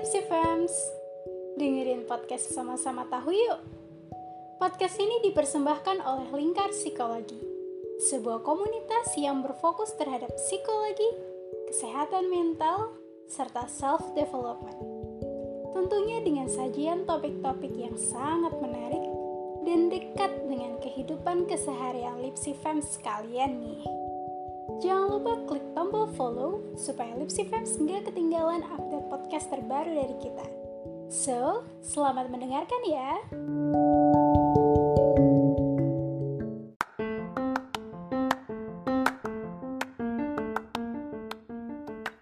Lipsy Fams Dengerin podcast sama-sama tahu yuk. Podcast ini dipersembahkan oleh Lingkar Psikologi Sebuah komunitas yang berfokus terhadap psikologi, kesehatan mental, serta self-development. Tentunya dengan sajian topik-topik yang sangat menarik dan dekat dengan kehidupan keseharian Lipsy Fams sekalian nih Jangan lupa klik tombol follow supaya Lipsy Fans nggak ketinggalan update podcast terbaru dari kita. So, selamat mendengarkan ya!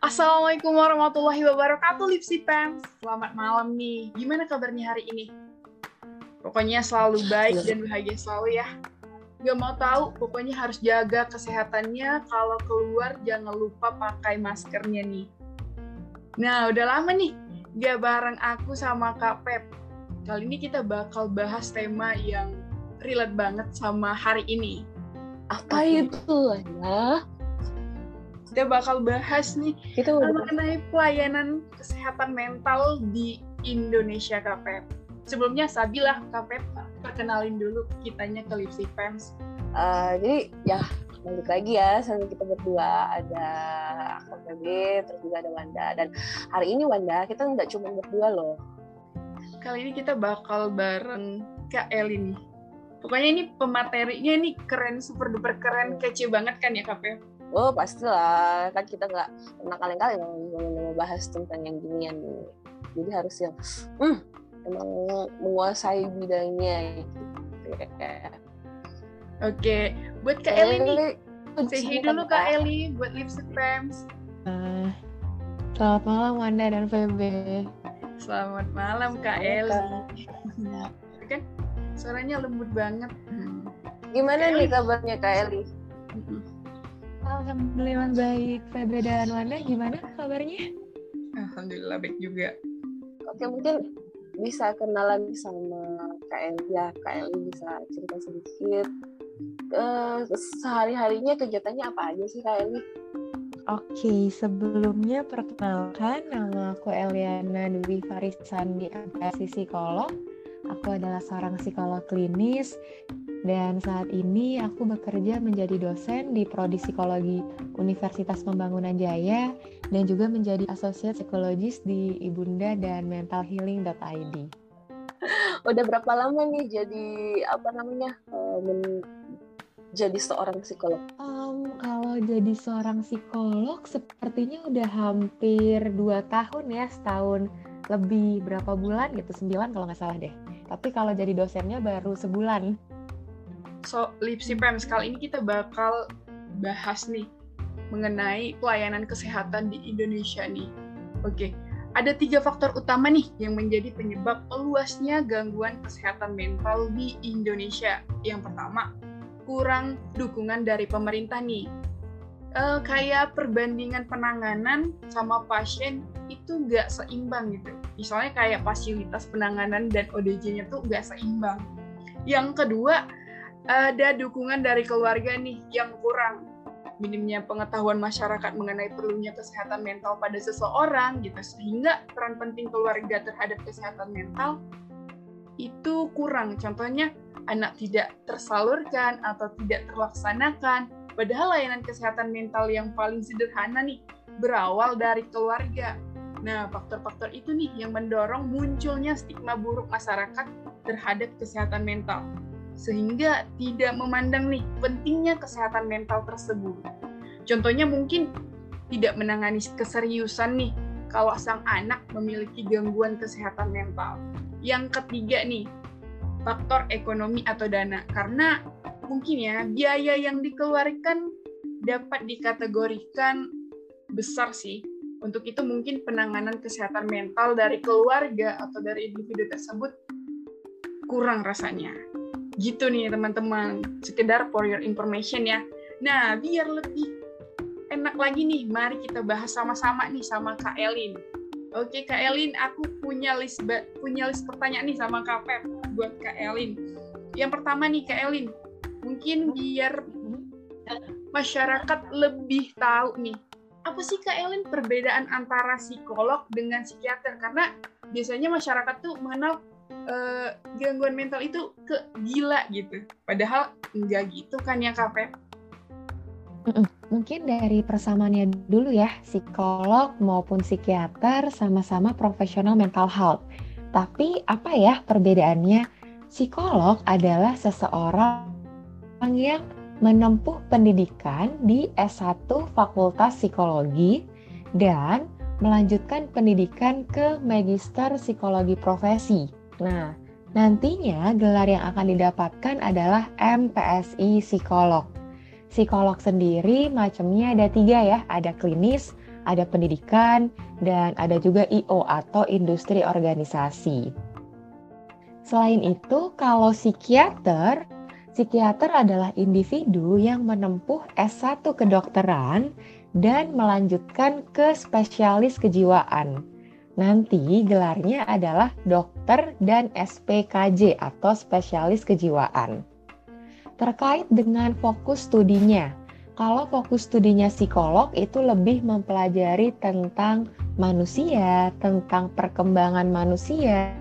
Assalamualaikum warahmatullahi wabarakatuh Lipsy Fans. Selamat malam nih. Gimana kabarnya hari ini? Pokoknya selalu baik dan bahagia selalu ya nggak mau tahu pokoknya harus jaga kesehatannya. Kalau keluar jangan lupa pakai maskernya nih. Nah udah lama nih gak bareng aku sama Kak Pep. Kali ini kita bakal bahas tema yang relate banget sama hari ini. Apa itu ya? Kita bakal bahas nih kita mengenai pelayanan kesehatan mental di Indonesia Kak Pep sebelumnya Sabila Kak Pep perkenalin dulu kitanya ke Lipsy Fans. Uh, jadi ya balik lagi ya sama kita berdua ada Kak Feby, terus juga ada Wanda dan hari ini Wanda kita nggak cuma berdua loh. Kali ini kita bakal bareng Kak Eli nih. Pokoknya ini pematerinya ini keren, super duper keren, kece banget kan ya Kak Pep? Oh pastilah, kan kita nggak pernah mau bahas tentang yang ginian. Jadi harus yang, hmm, emang menguasai bidangnya gitu. Oke, buat Kak Eli nih, say dulu Kak Eli buat Lipstick Fams. Uh, selamat malam Wanda dan Febe. Selamat malam Kak Eli. kan suaranya lembut banget. Gimana Kak nih kabarnya Kak Eli? Alhamdulillah baik. Febe dan Wanda gimana kabarnya? Alhamdulillah baik juga. Oke, mungkin bisa kenalan sama Eli ya Eli bisa cerita sedikit uh, sehari-harinya kegiatannya apa aja sih Eli? Oke, sebelumnya perkenalkan nama aku Eliana Dwi Farisandi Agasi Psikolog. Aku adalah seorang psikolog klinis dan saat ini aku bekerja menjadi dosen di Prodi Psikologi Universitas Pembangunan Jaya dan juga menjadi asosiat psikologis di Ibunda dan mentalhealing.id. Udah berapa lama nih jadi apa namanya eh, men jadi seorang psikolog? Um, kalau jadi seorang psikolog sepertinya udah hampir dua tahun ya setahun lebih berapa bulan gitu sembilan kalau nggak salah deh. Tapi kalau jadi dosennya baru sebulan. So, Lipsy Pams, kali ini kita bakal bahas nih mengenai pelayanan kesehatan di Indonesia nih. Oke, ada tiga faktor utama nih yang menjadi penyebab meluasnya gangguan kesehatan mental di Indonesia. Yang pertama, kurang dukungan dari pemerintah nih. E, kayak perbandingan penanganan sama pasien itu nggak seimbang gitu. Misalnya kayak fasilitas penanganan dan ODJ-nya tuh nggak seimbang. Yang kedua, ada dukungan dari keluarga nih yang kurang minimnya pengetahuan masyarakat mengenai perlunya kesehatan mental pada seseorang gitu sehingga peran penting keluarga terhadap kesehatan mental itu kurang contohnya anak tidak tersalurkan atau tidak terlaksanakan padahal layanan kesehatan mental yang paling sederhana nih berawal dari keluarga nah faktor-faktor itu nih yang mendorong munculnya stigma buruk masyarakat terhadap kesehatan mental sehingga tidak memandang nih pentingnya kesehatan mental tersebut. Contohnya mungkin tidak menangani keseriusan nih kalau sang anak memiliki gangguan kesehatan mental. Yang ketiga nih, faktor ekonomi atau dana. Karena mungkin ya biaya yang dikeluarkan dapat dikategorikan besar sih. Untuk itu mungkin penanganan kesehatan mental dari keluarga atau dari individu tersebut kurang rasanya. Gitu nih teman-teman, sekedar for your information ya. Nah, biar lebih enak lagi nih, mari kita bahas sama-sama nih sama Kak Elin. Oke Kak Elin, aku punya list punya list pertanyaan nih sama Kak Pep buat Kak Elin. Yang pertama nih Kak Elin, mungkin biar masyarakat lebih tahu nih apa sih Kak Elin perbedaan antara psikolog dengan psikiater? Karena biasanya masyarakat tuh mengenal uh, gangguan mental itu ke gila gitu. Padahal enggak gitu kan ya Kak Feb? Mungkin dari persamaannya dulu ya, psikolog maupun psikiater sama-sama profesional mental health. Tapi apa ya perbedaannya? Psikolog adalah seseorang yang menempuh pendidikan di S1 Fakultas Psikologi dan melanjutkan pendidikan ke Magister Psikologi Profesi. Nah, nantinya gelar yang akan didapatkan adalah MPSI Psikolog. Psikolog sendiri macamnya ada tiga ya, ada klinis, ada pendidikan, dan ada juga IO atau industri organisasi. Selain itu, kalau psikiater, psikiater adalah individu yang menempuh S1 kedokteran dan melanjutkan ke spesialis kejiwaan. Nanti gelarnya adalah dokter dan SPKJ atau spesialis kejiwaan terkait dengan fokus studinya. Kalau fokus studinya psikolog itu lebih mempelajari tentang manusia, tentang perkembangan manusia.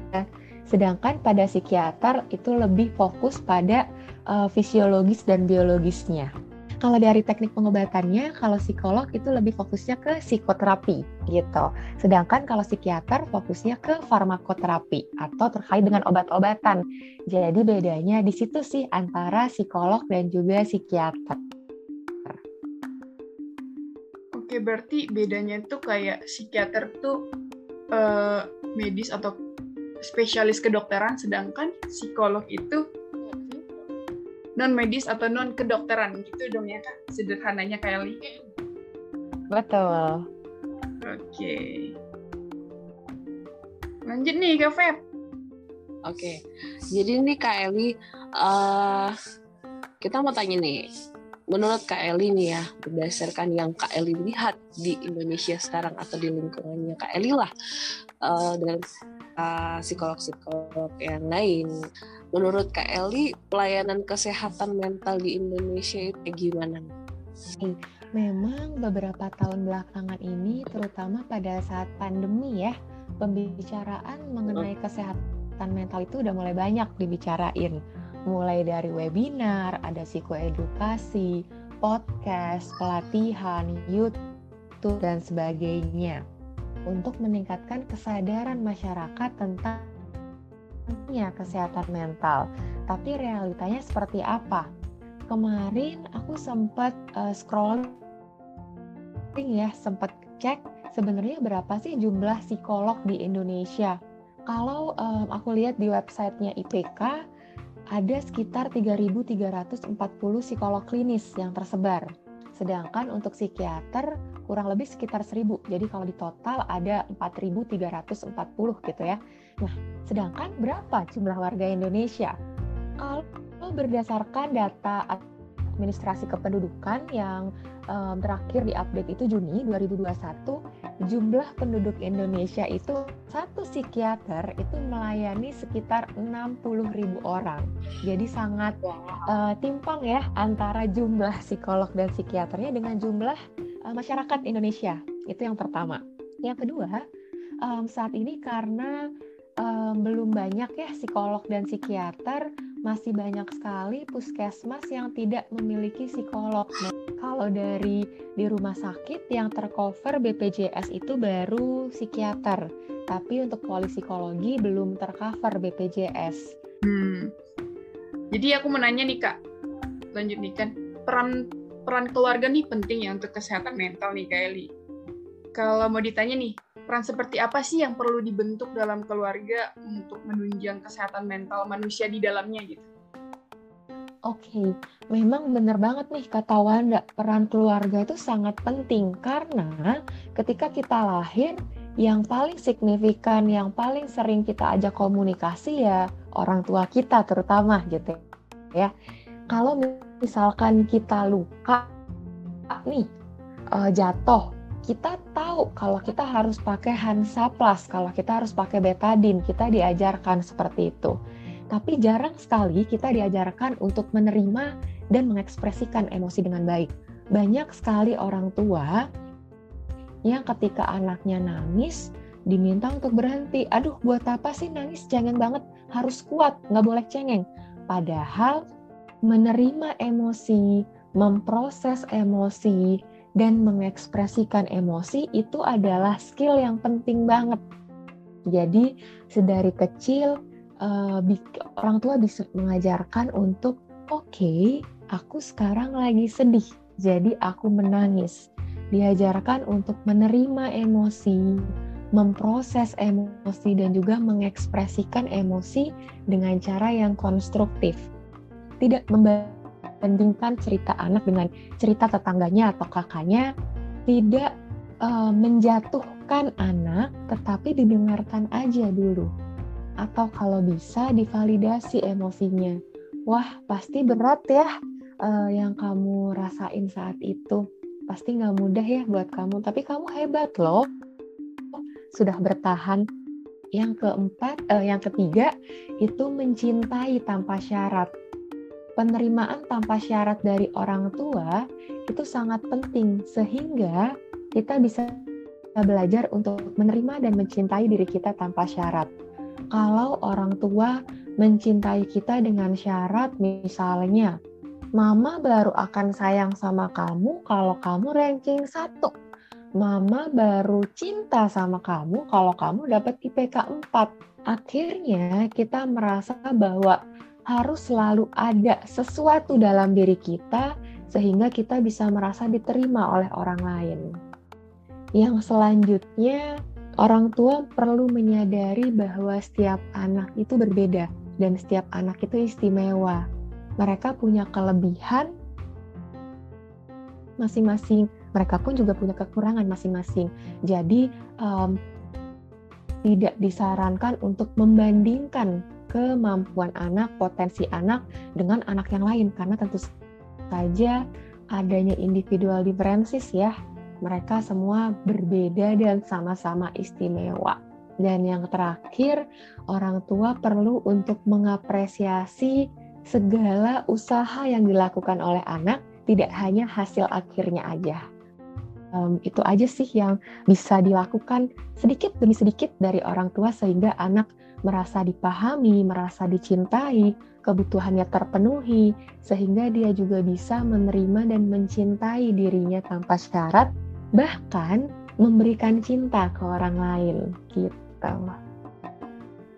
Sedangkan pada psikiater itu lebih fokus pada uh, fisiologis dan biologisnya. Kalau dari teknik pengobatannya, kalau psikolog itu lebih fokusnya ke psikoterapi gitu. Sedangkan kalau psikiater fokusnya ke farmakoterapi atau terkait dengan obat-obatan. Jadi bedanya di situ sih antara psikolog dan juga psikiater. Oke, berarti bedanya itu kayak psikiater tuh uh, medis atau spesialis kedokteran, sedangkan psikolog itu non medis atau non kedokteran gitu dong ya kak. Sederhananya Li. betul. Oke. Lanjut nih kak Feb. Oke. Jadi nih kak Eli uh, kita mau tanya nih. Menurut Kak Eli nih ya, berdasarkan yang Kak Eli lihat di Indonesia sekarang atau di lingkungannya Kak Eli lah, uh, uh, psikolog-psikolog yang lain, menurut Kak Eli pelayanan kesehatan mental di Indonesia itu gimana? Memang beberapa tahun belakangan ini terutama pada saat pandemi ya pembicaraan mengenai kesehatan mental itu udah mulai banyak dibicarain. Mulai dari webinar, ada psikoedukasi, podcast, pelatihan, YouTube dan sebagainya untuk meningkatkan kesadaran masyarakat tentang pentingnya kesehatan mental. Tapi realitanya seperti apa? Kemarin aku sempat uh, scrolling ya, sempat cek sebenarnya berapa sih jumlah psikolog di Indonesia. Kalau um, aku lihat di websitenya IPK, ada sekitar 3.340 psikolog klinis yang tersebar. Sedangkan untuk psikiater kurang lebih sekitar 1.000. Jadi kalau di total ada 4.340 gitu ya. Nah, sedangkan berapa jumlah warga Indonesia? Kalau berdasarkan data administrasi kependudukan yang um, terakhir diupdate itu Juni 2021, jumlah penduduk Indonesia itu satu psikiater itu melayani sekitar 60 ribu orang. Jadi sangat uh, timpang ya antara jumlah psikolog dan psikiaternya dengan jumlah uh, masyarakat Indonesia. Itu yang pertama. Yang kedua, um, saat ini karena um, belum banyak ya psikolog dan psikiater, masih banyak sekali puskesmas yang tidak memiliki psikolog. Nah, kalau dari di rumah sakit yang tercover BPJS itu baru psikiater, tapi untuk psikologi belum tercover BPJS. Hmm. Jadi aku menanya nih kak, lanjut nih kan peran peran keluarga nih penting ya untuk kesehatan mental nih kak Eli. Kalau mau ditanya nih, peran seperti apa sih yang perlu dibentuk dalam keluarga untuk menunjang kesehatan mental manusia di dalamnya gitu? Oke, okay. memang benar banget nih kata Wanda, peran keluarga itu sangat penting karena ketika kita lahir, yang paling signifikan, yang paling sering kita ajak komunikasi ya orang tua kita terutama gitu ya. Kalau misalkan kita luka nih, uh, jatuh, kita tahu kalau kita harus pakai Hansaplas, kalau kita harus pakai betadine, kita diajarkan seperti itu. Tapi jarang sekali kita diajarkan untuk menerima dan mengekspresikan emosi dengan baik. Banyak sekali orang tua yang ketika anaknya nangis diminta untuk berhenti. Aduh, buat apa sih nangis? Jangan banget, harus kuat, nggak boleh cengeng. Padahal menerima emosi, memproses emosi, dan mengekspresikan emosi itu adalah skill yang penting banget. Jadi sedari kecil uh, orang tua bisa mengajarkan untuk oke, okay, aku sekarang lagi sedih, jadi aku menangis. Diajarkan untuk menerima emosi, memproses emosi dan juga mengekspresikan emosi dengan cara yang konstruktif. Tidak membandingkan cerita anak dengan cerita tetangganya atau kakaknya, tidak uh, menjatuhkan anak, tetapi didengarkan aja dulu. Atau kalau bisa divalidasi emosinya. Wah, pasti berat ya uh, yang kamu rasain saat itu. Pasti nggak mudah ya buat kamu, tapi kamu hebat loh sudah bertahan. Yang keempat, eh, yang ketiga itu mencintai tanpa syarat. Penerimaan tanpa syarat dari orang tua itu sangat penting sehingga kita bisa belajar untuk menerima dan mencintai diri kita tanpa syarat. Kalau orang tua mencintai kita dengan syarat, misalnya, Mama baru akan sayang sama kamu kalau kamu ranking satu mama baru cinta sama kamu kalau kamu dapat IPK 4. Akhirnya kita merasa bahwa harus selalu ada sesuatu dalam diri kita sehingga kita bisa merasa diterima oleh orang lain. Yang selanjutnya, orang tua perlu menyadari bahwa setiap anak itu berbeda dan setiap anak itu istimewa. Mereka punya kelebihan masing-masing mereka pun juga punya kekurangan masing-masing. Jadi um, tidak disarankan untuk membandingkan kemampuan anak, potensi anak dengan anak yang lain karena tentu saja adanya individual differences ya. Mereka semua berbeda dan sama-sama istimewa. Dan yang terakhir, orang tua perlu untuk mengapresiasi segala usaha yang dilakukan oleh anak, tidak hanya hasil akhirnya aja um, itu aja sih yang bisa dilakukan sedikit demi sedikit dari orang tua sehingga anak merasa dipahami, merasa dicintai, kebutuhannya terpenuhi, sehingga dia juga bisa menerima dan mencintai dirinya tanpa syarat, bahkan memberikan cinta ke orang lain gitu.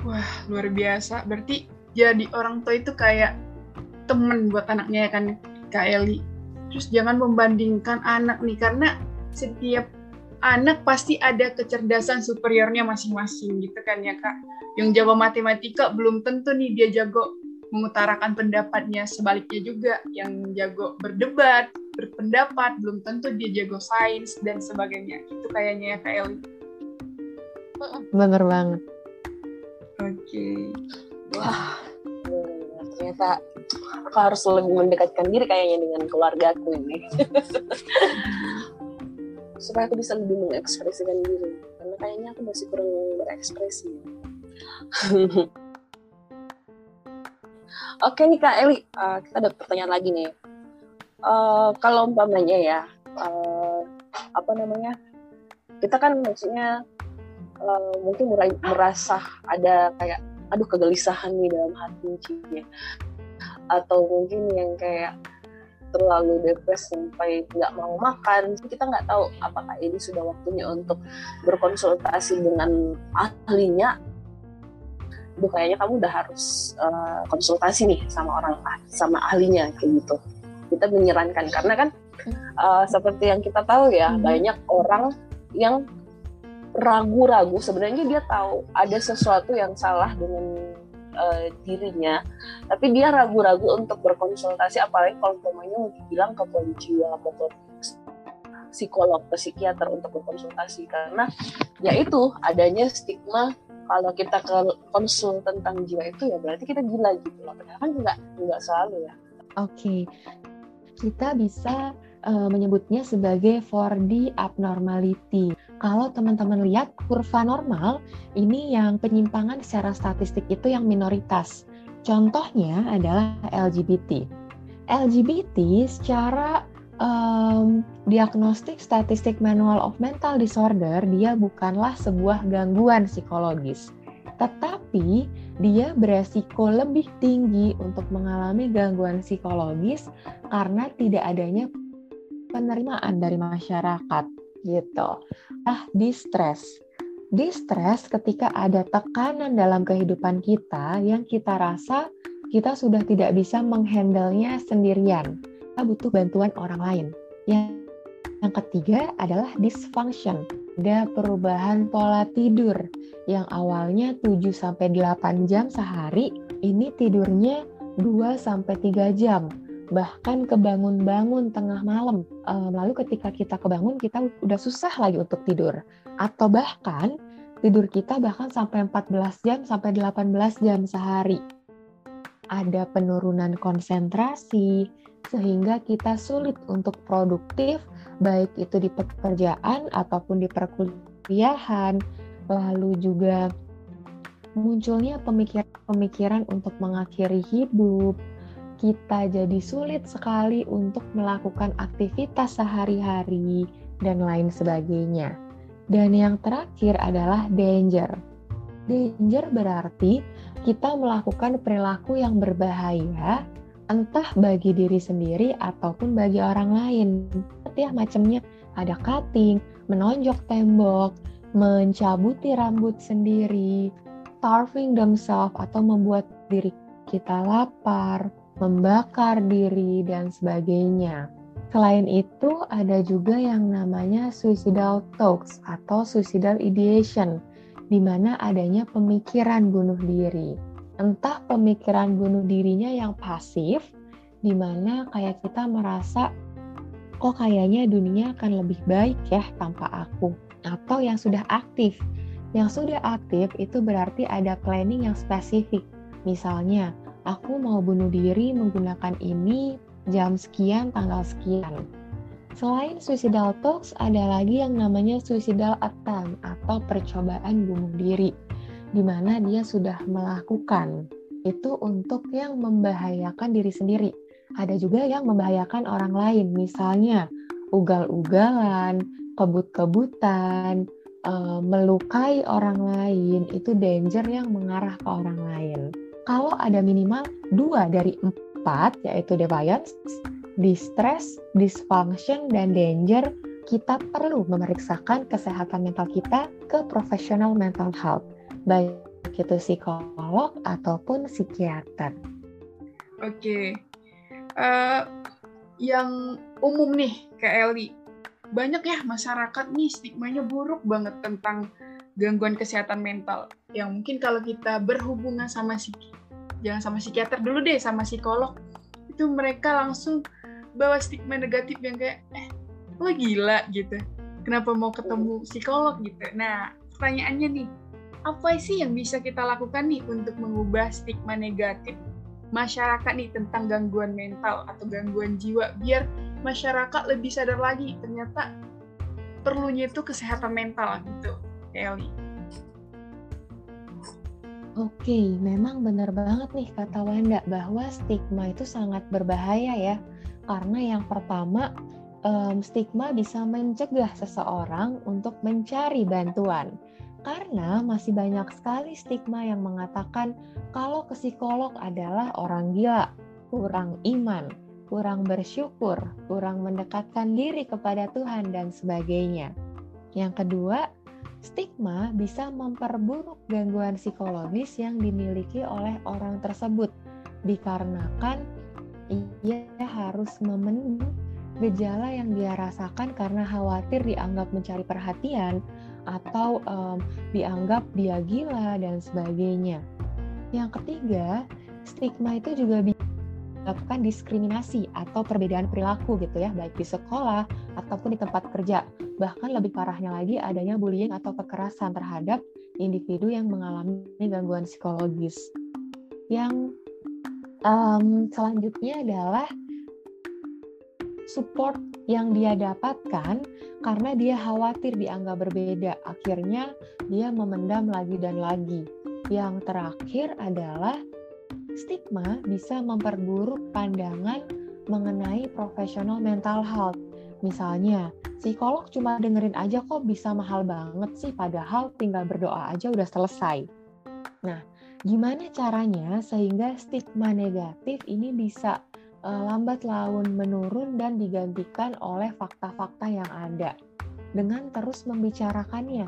Wah, luar biasa. Berarti jadi orang tua itu kayak temen buat anaknya ya kan, Kak Eli. Terus jangan membandingkan anak nih, karena setiap anak pasti ada kecerdasan superiornya masing-masing gitu kan ya kak. Yang jago matematika belum tentu nih dia jago mengutarakan pendapatnya. Sebaliknya juga yang jago berdebat berpendapat belum tentu dia jago sains dan sebagainya. Itu kayaknya ya kak Eli. Bener banget. Oke. Okay. wah. Ternyata aku harus lebih mendekatkan diri kayaknya dengan keluarga aku ini supaya aku bisa lebih mengekspresikan diri karena kayaknya aku masih kurang berekspresi Oke nih Kak Eli, uh, kita ada pertanyaan lagi nih. Uh, kalau umpamanya ya, uh, apa namanya, kita kan maksudnya uh, mungkin merasa ada kayak, aduh kegelisahan nih dalam hati ya. atau mungkin yang kayak terlalu depres sampai nggak mau makan kita nggak tahu apakah ini sudah waktunya untuk berkonsultasi dengan ahlinya. Duh, kayaknya kamu udah harus uh, konsultasi nih sama orang sama ahlinya kayak gitu. Kita menyarankan karena kan uh, seperti yang kita tahu ya hmm. banyak orang yang ragu-ragu. Sebenarnya dia tahu ada sesuatu yang salah dengan uh, dirinya. Tapi dia ragu-ragu untuk berkonsultasi apalagi kalau umpamanya mau dibilang ke jiwa atau ke psikolog ke psikiater untuk berkonsultasi. Karena ya itu adanya stigma kalau kita ke konsul tentang jiwa itu ya berarti kita gila gitu loh. Padahal kan nggak nggak selalu ya. Oke. Okay. kita bisa uh, menyebutnya sebagai 4D abnormality. Kalau teman-teman lihat kurva normal, ini yang penyimpangan secara statistik itu yang minoritas. Contohnya adalah LGBT. LGBT secara um, diagnostik statistik manual of mental disorder dia bukanlah sebuah gangguan psikologis, tetapi dia beresiko lebih tinggi untuk mengalami gangguan psikologis karena tidak adanya penerimaan dari masyarakat gitu. Ah, distress. Distress ketika ada tekanan dalam kehidupan kita yang kita rasa kita sudah tidak bisa menghandlenya sendirian. Kita butuh bantuan orang lain. Yang, yang ketiga adalah dysfunction. Ada perubahan pola tidur yang awalnya 7 sampai 8 jam sehari, ini tidurnya 2 sampai 3 jam bahkan kebangun-bangun tengah malam. lalu ketika kita kebangun, kita udah susah lagi untuk tidur. Atau bahkan tidur kita bahkan sampai 14 jam sampai 18 jam sehari. Ada penurunan konsentrasi, sehingga kita sulit untuk produktif, baik itu di pekerjaan ataupun di perkuliahan. Lalu juga munculnya pemikiran-pemikiran untuk mengakhiri hidup, kita jadi sulit sekali untuk melakukan aktivitas sehari-hari dan lain sebagainya. Dan yang terakhir adalah danger. Danger berarti kita melakukan perilaku yang berbahaya entah bagi diri sendiri ataupun bagi orang lain. Ya macamnya ada cutting, menonjok tembok, mencabuti rambut sendiri, starving themselves atau membuat diri kita lapar, membakar diri, dan sebagainya. Selain itu, ada juga yang namanya suicidal thoughts atau suicidal ideation, di mana adanya pemikiran bunuh diri. Entah pemikiran bunuh dirinya yang pasif, di mana kayak kita merasa, kok kayaknya dunia akan lebih baik ya tanpa aku. Atau yang sudah aktif. Yang sudah aktif itu berarti ada planning yang spesifik. Misalnya, aku mau bunuh diri menggunakan ini jam sekian, tanggal sekian. Selain suicidal thoughts, ada lagi yang namanya suicidal attempt atau percobaan bunuh diri, di mana dia sudah melakukan. Itu untuk yang membahayakan diri sendiri. Ada juga yang membahayakan orang lain, misalnya ugal-ugalan, kebut-kebutan, eh, melukai orang lain, itu danger yang mengarah ke orang lain kalau ada minimal dua dari empat, yaitu defiance, distress, dysfunction, dan danger, kita perlu memeriksakan kesehatan mental kita ke profesional mental health, baik itu psikolog ataupun psikiater. Oke, uh, yang umum nih, Kak Eli, banyak ya masyarakat nih stigmanya buruk banget tentang gangguan kesehatan mental. Yang mungkin kalau kita berhubungan sama psiki jangan sama psikiater dulu deh sama psikolog. Itu mereka langsung bawa stigma negatif yang kayak eh lo gila? gitu. Kenapa mau ketemu psikolog? gitu. Nah pertanyaannya nih apa sih yang bisa kita lakukan nih untuk mengubah stigma negatif masyarakat nih tentang gangguan mental atau gangguan jiwa biar masyarakat lebih sadar lagi ternyata perlunya itu kesehatan mental gitu Kelly. Oke, memang benar banget nih kata Wanda bahwa stigma itu sangat berbahaya ya. Karena yang pertama, um, stigma bisa mencegah seseorang untuk mencari bantuan. Karena masih banyak sekali stigma yang mengatakan kalau ke psikolog adalah orang gila, kurang iman, kurang bersyukur, kurang mendekatkan diri kepada Tuhan, dan sebagainya. Yang kedua, Stigma bisa memperburuk gangguan psikologis yang dimiliki oleh orang tersebut dikarenakan ia harus memenuhi gejala yang dia rasakan karena khawatir dianggap mencari perhatian atau um, dianggap dia gila dan sebagainya. Yang ketiga, stigma itu juga bisa menyebabkan diskriminasi atau perbedaan perilaku gitu ya, baik di sekolah ataupun di tempat kerja. Bahkan lebih parahnya lagi adanya bullying atau kekerasan terhadap individu yang mengalami gangguan psikologis. Yang um, selanjutnya adalah support yang dia dapatkan karena dia khawatir dianggap berbeda. Akhirnya dia memendam lagi dan lagi. Yang terakhir adalah stigma bisa memperburuk pandangan mengenai profesional mental health. Misalnya, psikolog cuma dengerin aja kok bisa mahal banget sih, padahal tinggal berdoa aja udah selesai. Nah, gimana caranya sehingga stigma negatif ini bisa uh, lambat laun menurun dan digantikan oleh fakta-fakta yang ada dengan terus membicarakannya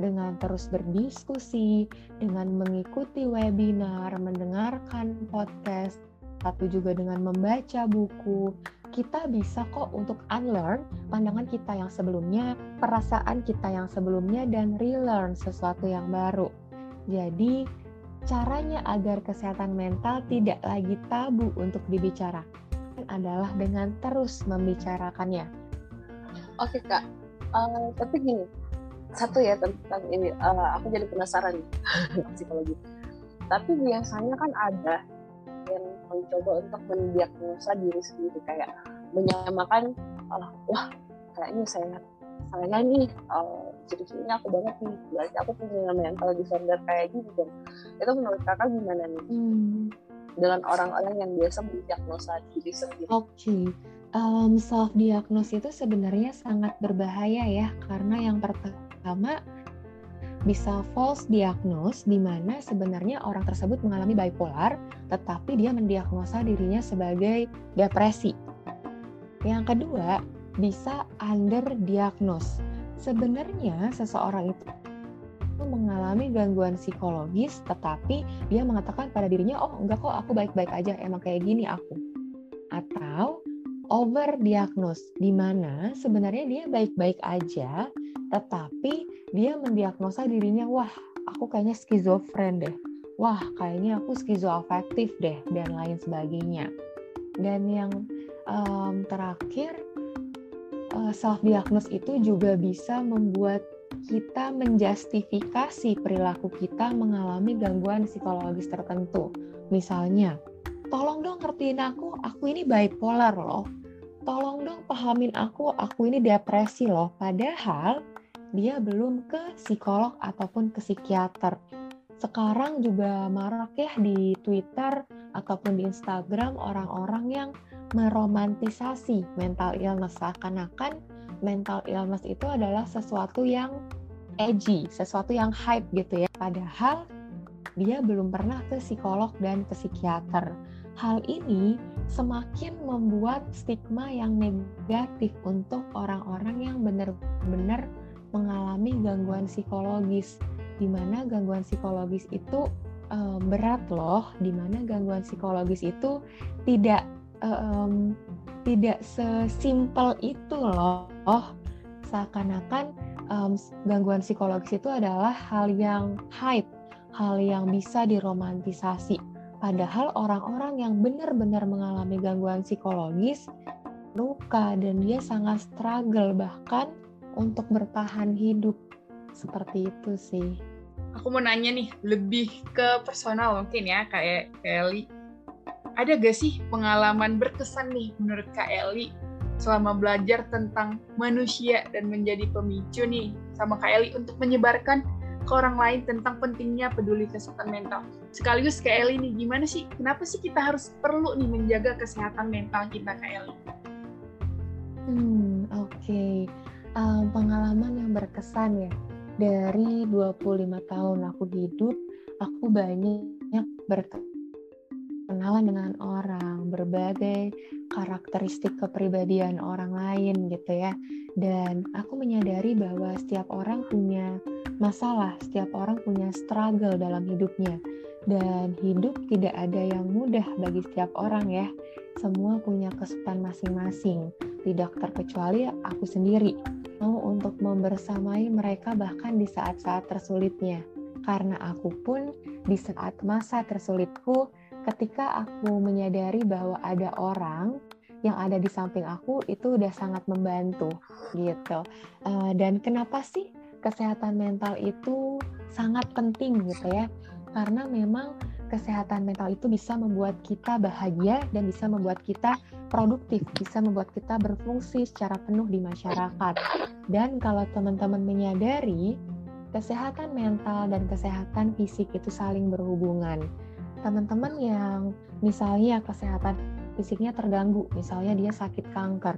dengan terus berdiskusi, dengan mengikuti webinar, mendengarkan podcast, atau juga dengan membaca buku, kita bisa kok untuk unlearn pandangan kita yang sebelumnya, perasaan kita yang sebelumnya, dan relearn sesuatu yang baru. Jadi, caranya agar kesehatan mental tidak lagi tabu untuk dibicarakan adalah dengan terus membicarakannya. Oke kak, uh, tapi gini, satu ya tentang ini uh, aku jadi penasaran psikologi. Tapi biasanya kan ada yang mencoba untuk mendiagnosa diri sendiri kayak menyamakan uh, wah kayaknya saya saya nih uh, ciri-cirinya aku banget nih. Berarti aku punya mental disorder kayak gini dong. Itu menurut kakak gimana nih? Hmm. dengan orang-orang yang biasa mendiagnosa diri sendiri. Oke. Okay. um, self diagnosis itu sebenarnya sangat berbahaya ya karena yang pertama pertama bisa false diagnose di mana sebenarnya orang tersebut mengalami bipolar tetapi dia mendiagnosa dirinya sebagai depresi. Yang kedua, bisa under diagnose. Sebenarnya seseorang itu mengalami gangguan psikologis tetapi dia mengatakan pada dirinya oh enggak kok aku baik-baik aja emang kayak gini aku. Atau over diagnose di mana sebenarnya dia baik-baik aja tetapi dia mendiagnosa dirinya wah aku kayaknya skizofren deh. Wah kayaknya aku skizoafektif deh dan lain sebagainya. Dan yang um, terakhir uh, eh, self diagnose itu juga bisa membuat kita menjustifikasi perilaku kita mengalami gangguan psikologis tertentu. Misalnya tolong dong ngertiin aku aku ini bipolar loh pahamin aku aku ini depresi loh padahal dia belum ke psikolog ataupun ke psikiater. Sekarang juga marak ya di Twitter ataupun di Instagram orang-orang yang meromantisasi mental illness seakan-akan mental illness itu adalah sesuatu yang edgy, sesuatu yang hype gitu ya. Padahal dia belum pernah ke psikolog dan ke psikiater. Hal ini semakin membuat stigma yang negatif untuk orang-orang yang benar-benar mengalami gangguan psikologis, di mana gangguan psikologis itu uh, berat loh, di mana gangguan psikologis itu tidak um, tidak sesimpel itu loh. Oh, seakan-akan um, gangguan psikologis itu adalah hal yang hype, hal yang bisa diromantisasi. Padahal orang-orang yang benar-benar mengalami gangguan psikologis luka dan dia sangat struggle bahkan untuk bertahan hidup seperti itu sih. Aku mau nanya nih lebih ke personal mungkin ya kayak Eli. Ada gak sih pengalaman berkesan nih menurut Kak Eli selama belajar tentang manusia dan menjadi pemicu nih sama Kak Eli untuk menyebarkan ke orang lain tentang pentingnya peduli kesehatan mental. Sekaligus Kak Eli nih, gimana sih, kenapa sih kita harus perlu nih menjaga kesehatan mental kita Kak Eli? Hmm, oke. Okay um, pengalaman yang berkesan ya dari 25 tahun aku hidup aku banyak berkenalan dengan orang berbagai karakteristik kepribadian orang lain gitu ya dan aku menyadari bahwa setiap orang punya masalah setiap orang punya struggle dalam hidupnya dan hidup tidak ada yang mudah bagi setiap orang ya semua punya kesulitan masing-masing tidak terkecuali aku sendiri mau untuk membersamai mereka bahkan di saat-saat tersulitnya. Karena aku pun di saat masa tersulitku, ketika aku menyadari bahwa ada orang yang ada di samping aku itu udah sangat membantu gitu. Uh, dan kenapa sih kesehatan mental itu sangat penting gitu ya? Karena memang kesehatan mental itu bisa membuat kita bahagia dan bisa membuat kita produktif, bisa membuat kita berfungsi secara penuh di masyarakat. Dan kalau teman-teman menyadari, kesehatan mental dan kesehatan fisik itu saling berhubungan. Teman-teman yang misalnya kesehatan fisiknya terganggu, misalnya dia sakit kanker,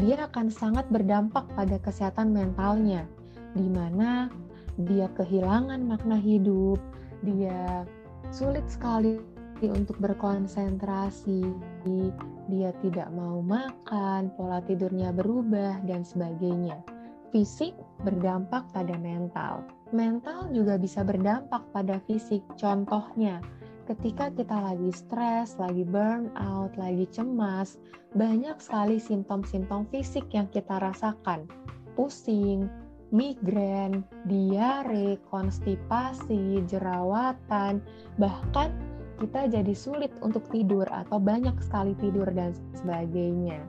dia akan sangat berdampak pada kesehatan mentalnya, di mana dia kehilangan makna hidup, dia sulit sekali untuk berkonsentrasi, dia tidak mau makan, pola tidurnya berubah, dan sebagainya. Fisik berdampak pada mental. Mental juga bisa berdampak pada fisik. Contohnya, ketika kita lagi stres, lagi burn out, lagi cemas, banyak sekali simptom-simptom fisik yang kita rasakan. Pusing, migrain, diare, konstipasi, jerawatan, bahkan kita jadi sulit untuk tidur atau banyak sekali tidur dan sebagainya.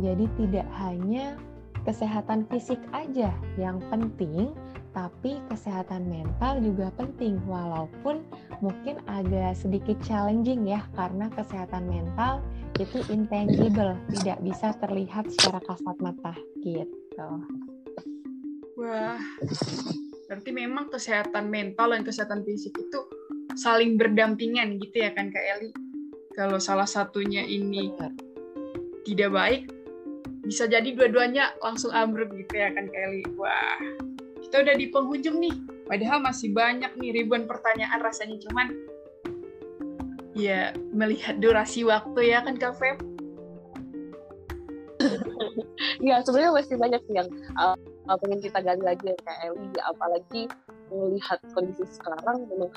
Jadi tidak hanya kesehatan fisik aja yang penting, tapi kesehatan mental juga penting walaupun mungkin agak sedikit challenging ya karena kesehatan mental itu intangible, tidak bisa terlihat secara kasat mata gitu. Wah, berarti memang kesehatan mental dan kesehatan fisik itu saling berdampingan gitu ya kan Kak Eli. Kalau salah satunya ini Benar. tidak baik, bisa jadi dua-duanya langsung ambruk gitu ya kan Kak Eli. Wah, kita udah di penghujung nih. Padahal masih banyak nih ribuan pertanyaan rasanya cuman ya melihat durasi waktu ya kan Kak Feb. ya sebenarnya masih banyak yang uh, pengen kita gali lagi ya Kak Eli, apalagi melihat kondisi sekarang memang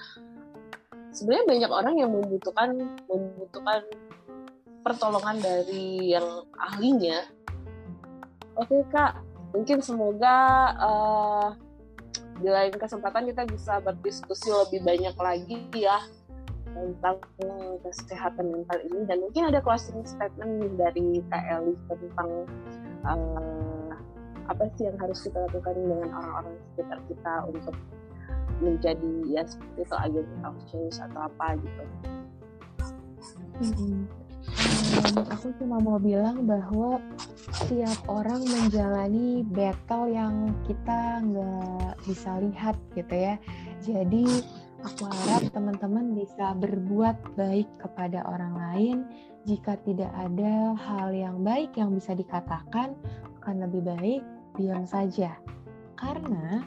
sebenarnya banyak orang yang membutuhkan membutuhkan pertolongan dari yang ahlinya. Oke kak, mungkin semoga uh, di lain kesempatan kita bisa berdiskusi lebih banyak lagi ya tentang kesehatan mental ini dan mungkin ada closing statement dari Kak Eli tentang uh, apa sih yang harus kita lakukan dengan orang-orang sekitar kita untuk menjadi ya seperti itu agent of change atau apa gitu. Hmm. Um, aku cuma mau bilang bahwa setiap orang menjalani battle yang kita nggak bisa lihat gitu ya. Jadi aku harap teman-teman bisa berbuat baik kepada orang lain. Jika tidak ada hal yang baik yang bisa dikatakan, akan lebih baik diam saja. Karena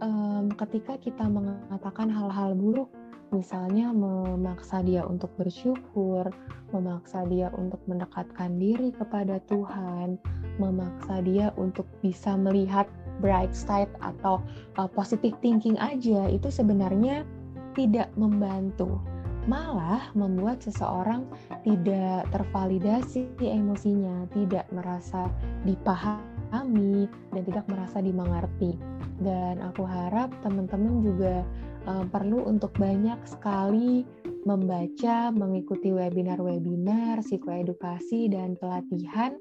um, ketika kita mengatakan hal-hal buruk, misalnya memaksa dia untuk bersyukur, memaksa dia untuk mendekatkan diri kepada Tuhan, memaksa dia untuk bisa melihat bright side atau uh, positive thinking aja, itu sebenarnya tidak membantu. Malah membuat seseorang tidak tervalidasi emosinya, tidak merasa dipahami, dan tidak merasa dimengerti dan aku harap teman-teman juga uh, perlu untuk banyak sekali membaca, mengikuti webinar-webinar, psikoedukasi dan pelatihan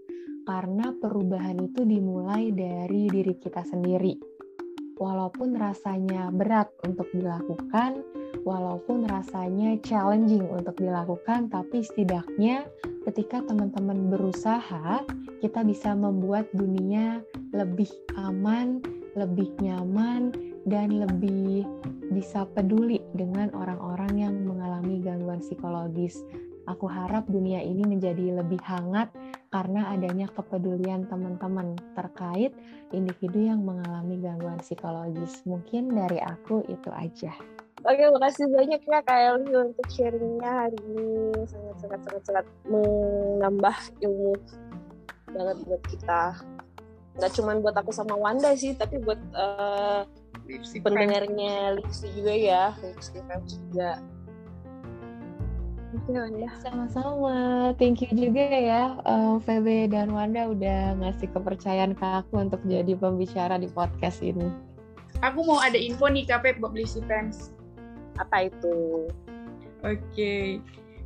karena perubahan itu dimulai dari diri kita sendiri. Walaupun rasanya berat untuk dilakukan, walaupun rasanya challenging untuk dilakukan, tapi setidaknya ketika teman-teman berusaha, kita bisa membuat dunia lebih aman, lebih nyaman dan lebih bisa peduli dengan orang-orang yang mengalami gangguan psikologis. Aku harap dunia ini menjadi lebih hangat karena adanya kepedulian teman-teman terkait individu yang mengalami gangguan psikologis. Mungkin dari aku itu aja. Oke, makasih banyak ya Kak Eli untuk sharingnya hari ini. Sangat-sangat-sangat menambah ilmu banget buat kita nggak cuma buat aku sama Wanda sih tapi buat uh, pendengarnya Lipsy juga ya Lipsy fans juga Sama-sama. Thank you juga ya uh, eh, VB dan Wanda udah ngasih kepercayaan ke aku untuk jadi pembicara di podcast ini. Aku mau ada info nih KP buat Lipsy fans. Apa itu? Oke. Okay.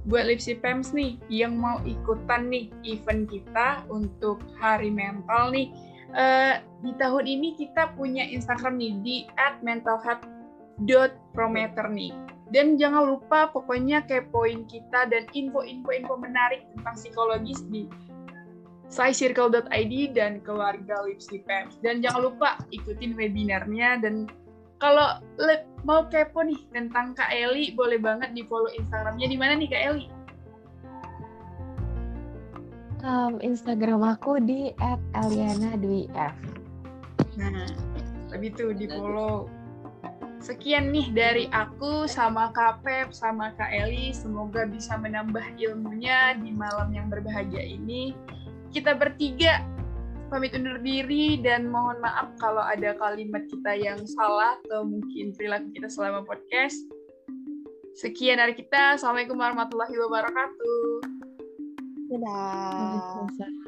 Buat Lipsy Pems nih yang mau ikutan nih event kita untuk Hari Mental nih, uh, di tahun ini kita punya Instagram nih di @mentalhealth.prometer nih. Dan jangan lupa pokoknya kepoin kita dan info-info-info menarik tentang psikologis di scicircle.id dan keluarga Lipsy Pems. Dan jangan lupa ikutin webinarnya dan kalau mau kepo nih tentang Kak Eli, boleh banget di follow Instagramnya di mana nih Kak Eli? um, Instagram aku di @aliana_dwi_f. Nah, lebih tuh di follow. Sekian nih dari aku sama Kak Pep sama Kak Eli. Semoga bisa menambah ilmunya di malam yang berbahagia ini. Kita bertiga pamit undur diri dan mohon maaf kalau ada kalimat kita yang salah atau mungkin perilaku kita selama podcast. Sekian dari kita. Assalamualaikum warahmatullahi wabarakatuh. Dadah.